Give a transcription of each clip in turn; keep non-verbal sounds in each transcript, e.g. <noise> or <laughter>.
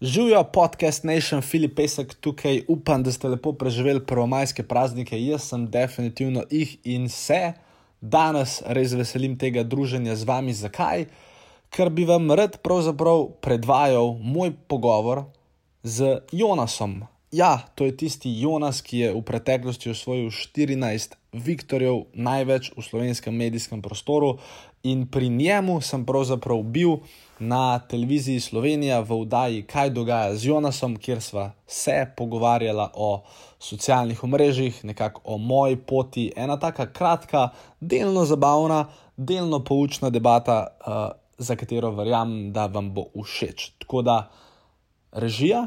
Živijo podcast Nation, Filip Pesek tukaj, upam, da ste lepo preživeli prvomajske praznike. Jaz sem definitivno jih in se danes res veselim tega druženja z vami. Zakaj? Ker bi vam rad pravzaprav predvajal moj pogovor z Jonasom. Ja, to je tisti Jonas, ki je v preteklosti osvojil 14 Viktorjev, največ v slovenskem medijskem prostoru, in pri njemu sem pravzaprav bil na televiziji Slovenija v oddaji Kaj dogaja z Jonasom, kjer sva se pogovarjala o socialnih omrežjih, nekako o moji poti. Ena taka kratka, delno zabavna, delno poučna debata, uh, za katero verjamem, da vam bo všeč. Tako da, režija,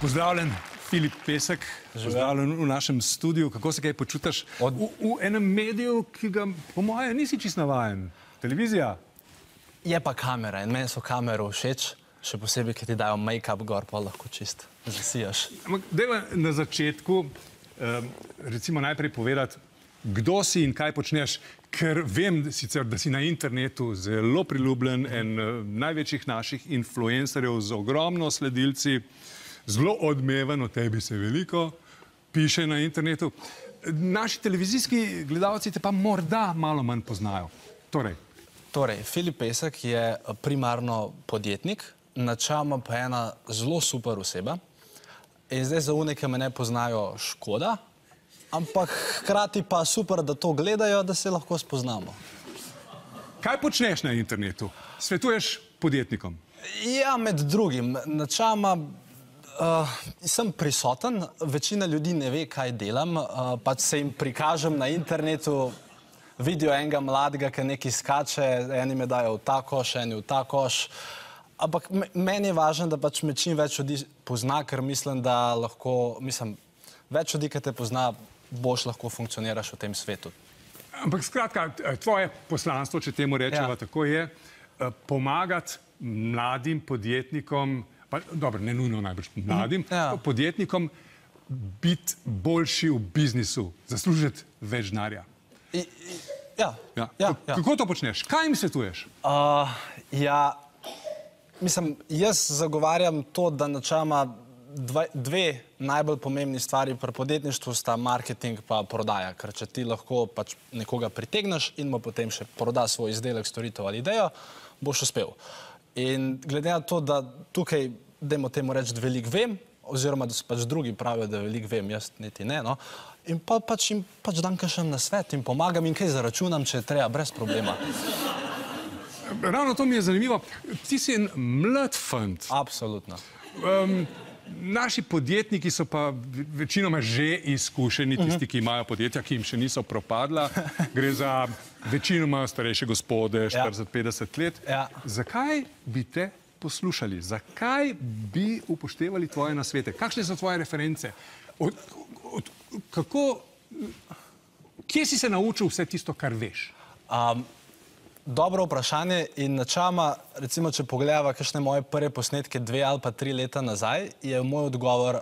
Pozdravljen, Filip Pesek, pozdravljen v našem studiu. Kako se kaj počutiš Od... v, v enem mediju, ki ga, po mojem, nisi čist navaden? Televizija? Je pa kamera in meni so kamere všeč, še posebej, ker ti dajo make-up gor, pa lahko čist zasijaš. Deva na začetku, recimo najprej povedati, kdo si in kaj počneš, ker vem sicer, da si na internetu zelo priljubljen, en največjih naših influencerjev z ogromno sledilci zelo odmeven, o tebi se veliko piše na internetu. Naši televizijski gledalci te pa morda malo manj poznajo. Torej, torej Filip Pesek je primarno podjetnik, načeloma pa ena zelo super oseba. In zdaj za unike me ne poznajo škoda, ampak hkrati pa super, da to gledajo, da se lahko spoznamo. Kaj počneš na internetu? Svetuješ podjetnikom? Ja, med drugim. Načeloma Uh, sem prisoten, večina ljudi ne ve, kaj delam. Uh, pač se jim prikažem na internetu, vidijo enega mladega, ki nekaj skače, eni me dajo v ta koš, eni v ta koš. Ampak meni je važno, da pač me čim več ljudi pozna, ker mislim, da lahko, mislim, več ljudi, ki te pozna, boš lahko funkcioniraš v tem svetu. Ampak skratka, tvoje poslanstvo, če temu rečemo, ja. tako je, pomagati mladim podjetnikom pa, dobro, ne nujno najbolj mladim, ja. podjetnikom, biti boljši v biznisu, zaslužiti več denarja. Ja. Ja. Ja, ja. Kako to počneš? Kaj jim svetuješ? Uh, ja, mislim, jaz zagovarjam to, da načeloma dve, dve najbolj pomembni stvari pri podjetništvu sta marketing in prodaja. Ker če ti lahko pač nekoga pritegneš in mu potem še proda svoj izdelek, storitev ali idejo, boš uspel. In glede na to, da tukaj, da imamo temu reči, da veliko vem, oziroma da so pač drugi pravijo, da veliko vem, jaz niti ne. No? In pa, pač jim pač dam kakšen na svet in pomagam in kaj zaračunam, če je treba, brez problema. Ravno to mi je zanimivo. Ti si en mlad fant. Absolutno. Um, Naši podjetniki so pa večinoma že izkušeni, tisti, ki imajo podjetja, ki jim še niso propadla. <laughs> Gre za večinoma starejše gospode, 40-50 ja. let. Ja. Zakaj bi te poslušali? Zakaj bi upoštevali tvoje nasvete? Kakšne so tvoje reference? Od, od, kako, kje si se naučil vse tisto, kar veš? Um, Dobro vprašanje in načama, recimo, če pogledava kakšne moje prve posnetke dve ali pa tri leta nazaj, je moj odgovor,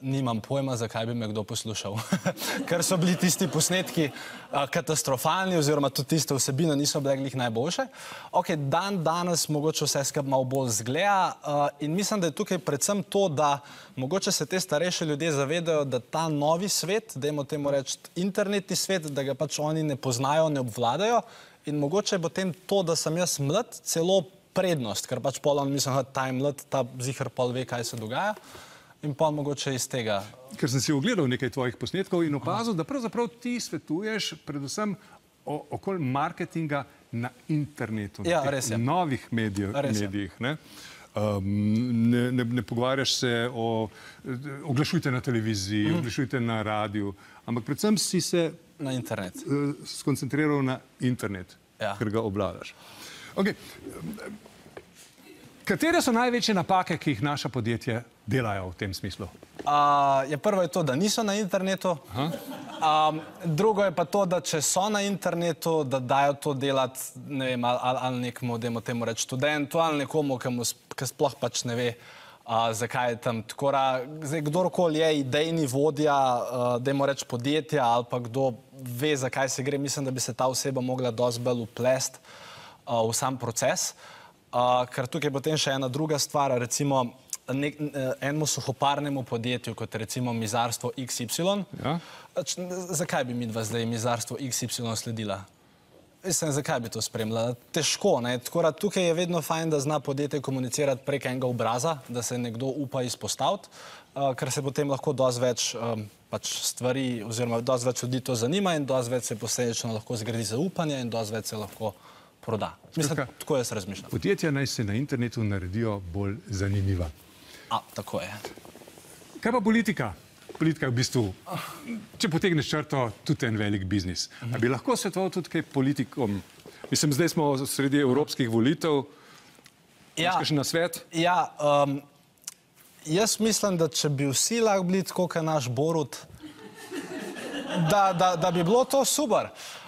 nimam pojma, zakaj bi me kdo poslušal. <laughs> Ker so bili tisti posnetki a, katastrofalni oziroma tudi tiste vsebine niso bile glih najboljše. Ok, dan danes mogoče vse skupaj malo bolj zgleda a, in mislim, da je tukaj predvsem to, da mogoče se te starejše ljudje zavedajo, da ta novi svet, dajmo temu reči internetni svet, da ga pač oni ne poznajo, ne obvladajo in mogoče bo tem to, da sem jaz mlad, celo prednost, ker pač polon mislim, da ta je mlad, ta zihar pol ve, kaj se dogaja. In pa mogoče iz tega. Ker sem si ogledal nekaj tvojih posnetkov in opazil, da pravzaprav ti svetuješ predvsem okoli marketinga na internetu, ja, na novih medijev, medijih. Ne? Um, ne, ne, ne pogovarjaš se o oglašujte na televiziji, mm. oglašujte na radiju, ampak predvsem si se Na internet. uh, skoncentriral na internet, Ja. ker ga obvladaš. Okay. Katere so največje napake, ki jih naša podjetja delajo v tem smislu? Uh, je prvo je to, da niso na internetu. Um, drugo je pa to, da če so na internetu, da dajo to delati ne vem, ali, ali, ali nekmu, da temu reči študentu, ali nekomu, ki, sploh pač ne ve, uh, zakaj je tam. Tako da, zdaj, kdorkoli je idejni vodja, uh, da jim reče podjetja ali pa kdo ve, zakaj se gre, mislim, da bi se ta oseba mogla dosti bolj uplest uh, v sam proces. Uh, ker tukaj je potem še ena druga stvar, recimo nek, eh, enemu suhoparnemu podjetju, kot recimo mizarstvo XY. Ja. Pač, n- Zakaj bi mi dva zdaj mizarstvo XY sledila? Mislim, zakaj bi to spremljala? Težko. Ne? Tako da tukaj je vedno fajn, da zna podjetje komunicirati prek enega obraza, da se nekdo upa izpostaviti, uh, ker se potem lahko dosti več um, pač stvari, oziroma dosti več ljudi to zanima in dosti več se posledično lahko zgradi zaupanje in dosti več se lahko proda. Mislim, Skratka- tako jaz razmišljam. Podjetja naj se na internetu naredijo bolj zanimiva. A, tako je. Kaj pa politika? Politika je v bistvu, če potegneš črto, tudi en velik biznis. A bi lahko svetoval tudi kaj politikom? Mislim, zdaj smo sredi evropskih volitev. Ja, Še na svet? ja um, jaz mislim, da če bi vsi lahko bili tako, kot je naš Borut, da, da, da bi bilo to super. Uh,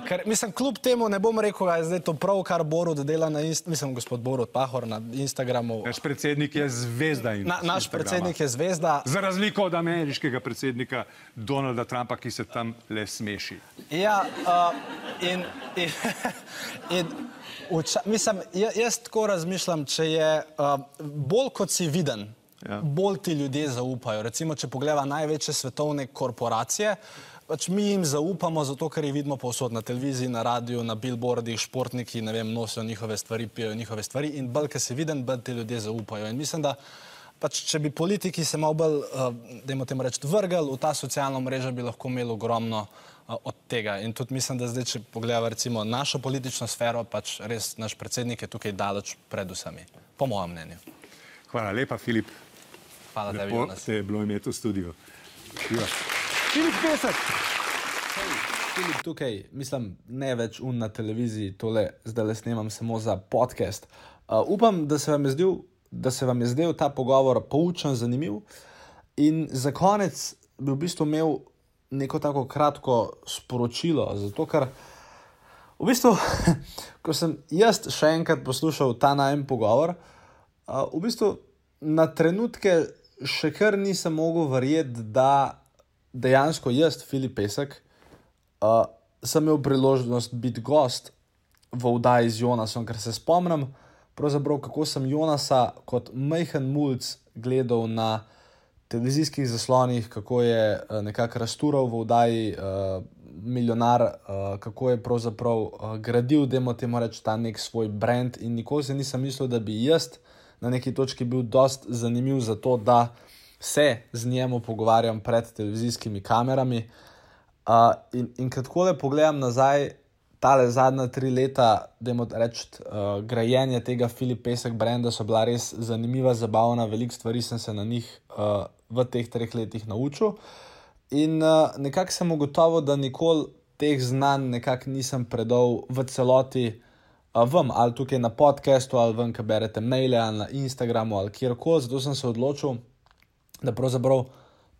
ker, mislim, kljub temu ne bom rekel, da je zdaj to prav, kar Borut dela na Instagramu, mislim, gospod Borut Pahor na Instagramu. Naš predsednik je zvezda. In Na, naš predsednik je zvezda. Za razliko od ameriškega predsednika Donalda Trumpa, ki se tam le smeši. Ja, uh, in, in, <laughs> in vča, mislim, ja- jaz tako razmišljam, če je uh, bolj kot si viden, Ja. bolj ti ljudje zaupajo. Recimo, če pogledamo največje svetovne korporacije, pač mi jim zaupamo, zato ker jih vidimo povsod na televiziji, na radiju, na billboardih, športniki, ne vem, nosijo njihove stvari, pijejo njihove stvari in bolj, ker si viden, bolj ti ljudje zaupajo. In mislim, da pač, če bi politiki se malo bolj, uh, da temu reči, vrgli v ta socialna mreža, bi lahko imeli ogromno uh, od tega. In tudi mislim, da zdaj, če pogledamo recimo našo politično sfero, pač res naš predsednik je tukaj daleč pred vsemi, po mojem mnenju. Hvala lepa, Filip. Hvala, da Lepo vidite nas. te je bilo imeti v studiu. Živa. Filip Pesek. Filip tukaj, mislim, ne več un na televiziji, tole zdaj le snemam samo za podcast. Uh, upam, da se, vam je zdel, da se vam je zdel ta pogovor poučen, zanimiv. In za konec bi v bistvu imel neko tako kratko sporočilo, zato ker v bistvu, <laughs> ko sem jaz še enkrat poslušal ta najem pogovor, uh, v bistvu na trenutke še kar nisem mogel verjeti, da dejansko jaz, Filip Pesek, uh, sem imel priložnost biti gost v oddaji z Jonasom, ker se spomnim, kako sem Jonasa kot majhen mulj gledal na televizijskih zaslonih, kako je uh, nekako rastural v oddaji uh, Milijonar, uh, kako je pravzaprav uh, gradil, da mu temu reči, ta nek svoj brand. In nikoli se nisem mislil, da bi jaz na neki točki bil dost zanimiv za to, da se z njemu pogovarjam pred televizijskimi kamerami. Uh, in, in ko tako le pogledam nazaj, tale zadnja tri leta, da jim rečem, uh, grajenje tega Filip Pesek brenda so bila res zanimiva, zabavna, veliko stvari sem se na njih uh, v teh treh letih naučil. In uh, nekako sem ugotovil, da nikoli teh znanj nekako nisem predal v celoti vam, ali tukaj na podkastu, ali vam, ki berete maile, ali na Instagramu, ali kjerkoli. Zato sem se odločil, da pravzaprav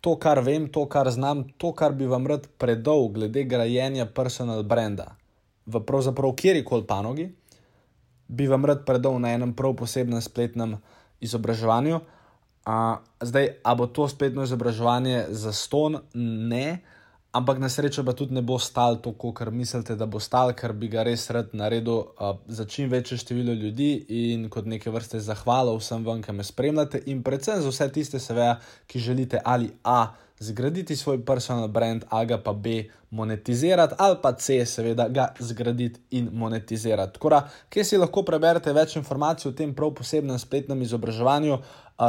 to, kar vem, to, kar znam, to, kar bi vam rad predal glede grajenja personal branda v pravzaprav kjerkoli panogi, bi vam rad predal na enem prav posebnem spletnem izobraževanju. A, zdaj, a bo to spletno izobraževanje za ston? Ne, ampak na srečo pa tudi ne bo stal toliko, kar mislite, da bo stal, ker bi ga res rad naredil a, za čim večje število ljudi in kot neke vrste zahvalo vsem vam, ki me spremljate in predvsem za vse tiste, seveda, ki želite ali A. Zgraditi svoj personal brand, a ga pa B monetizirati, ali pa C, seveda, ga zgraditi in monetizirati. Tako da, kje si lahko preberete več informacij o tem prav posebnem spletnem izobraževanju,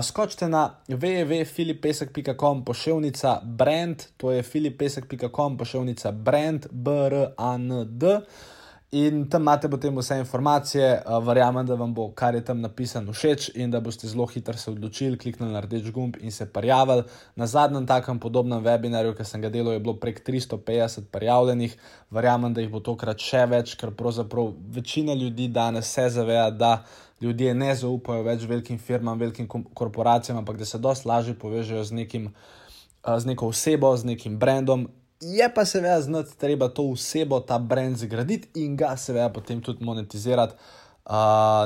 skočite na www.filipesek.com pošiljka brand, to je filipesek.com pošiljka brand, brand. In tam imate potem vse informacije, uh, verjamem, da vam bo, kar je tam napisano, všeč in da boste zelo hitro se odločili, kliknili na rdeč gumb in se prijavili. Na zadnjem takem podobnem webinarju, ki sem ga delal, je bilo prek 350 prijavljenih, verjamem, da jih bo tokrat še več, ker pravzaprav večina ljudi danes se zaveda, da ljudje ne zaupajo več velikim firmam, velikim korporacijam, ampak da se dosti lažje povežejo z, nekim, uh, z neko osebo, z nekim brandom je pa seveda znati, treba to osebo, ta brand zgraditi in ga seveda potem tudi monetizirati uh,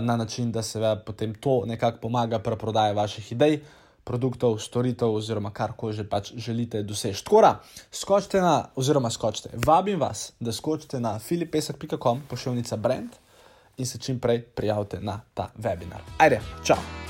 na način, da seveda potem to nekako pomaga pri prodaji vaših idej. Produktov, storitev, oziroma kar koli že pač želite doseči. Tako skočite na, oziroma skočite, vabim vas, da skočite na filipesek.com, pošiljka brand in se čim prej prijavite na ta webinar. Ajde, čau!